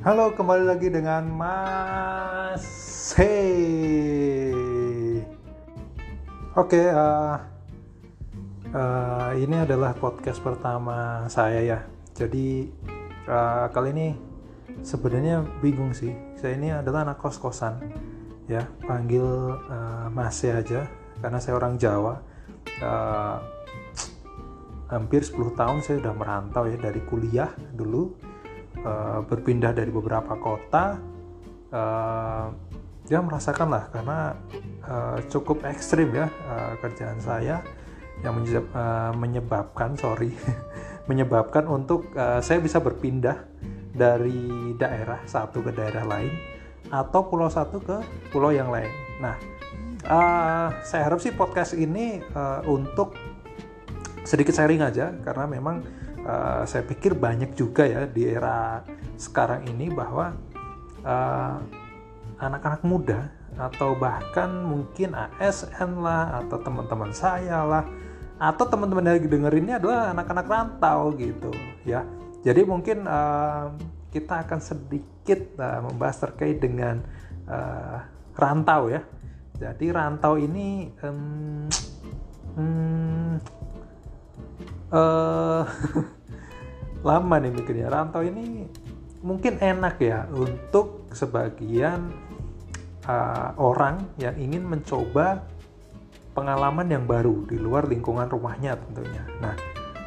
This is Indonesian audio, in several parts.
Halo, kembali lagi dengan Mas Hey. Oke, uh, uh, ini adalah podcast pertama saya ya. Jadi uh, kali ini sebenarnya bingung sih. Saya ini adalah anak kos-kosan, ya. Panggil uh, Mas aja, karena saya orang Jawa. Uh, hampir 10 tahun saya sudah merantau ya dari kuliah dulu uh, berpindah dari beberapa kota uh, ya merasakan lah karena uh, cukup ekstrim ya uh, kerjaan saya yang menyebab, uh, menyebabkan sorry menyebabkan untuk uh, saya bisa berpindah dari daerah satu ke daerah lain atau pulau satu ke pulau yang lain. Nah, uh, saya harap sih podcast ini uh, untuk sedikit sharing aja karena memang uh, saya pikir banyak juga ya di era sekarang ini bahwa anak anak-anak muda atau bahkan mungkin ASN lah atau teman-teman saya lah atau teman-teman yang dengerinnya adalah anak-anak rantau gitu ya. Jadi mungkin uh, kita akan sedikit uh, membahas terkait dengan uh, rantau ya. Jadi rantau ini um, hmm, uh, lama nih mikirnya rantau ini mungkin enak ya untuk sebagian uh, orang yang ingin mencoba pengalaman yang baru di luar lingkungan rumahnya tentunya. Nah,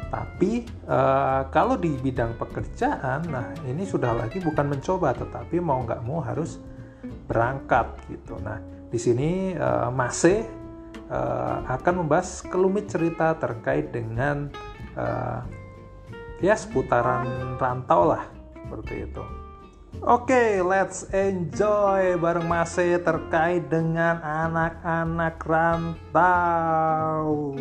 tapi uh, kalau di bidang pekerjaan, nah ini sudah lagi bukan mencoba, tetapi mau nggak mau harus berangkat gitu. Nah, di sini uh, masih uh, akan membahas kelumit cerita terkait dengan uh, ya seputaran rantau lah seperti itu. Oke, okay, let's enjoy bareng Mase terkait dengan anak-anak rantau.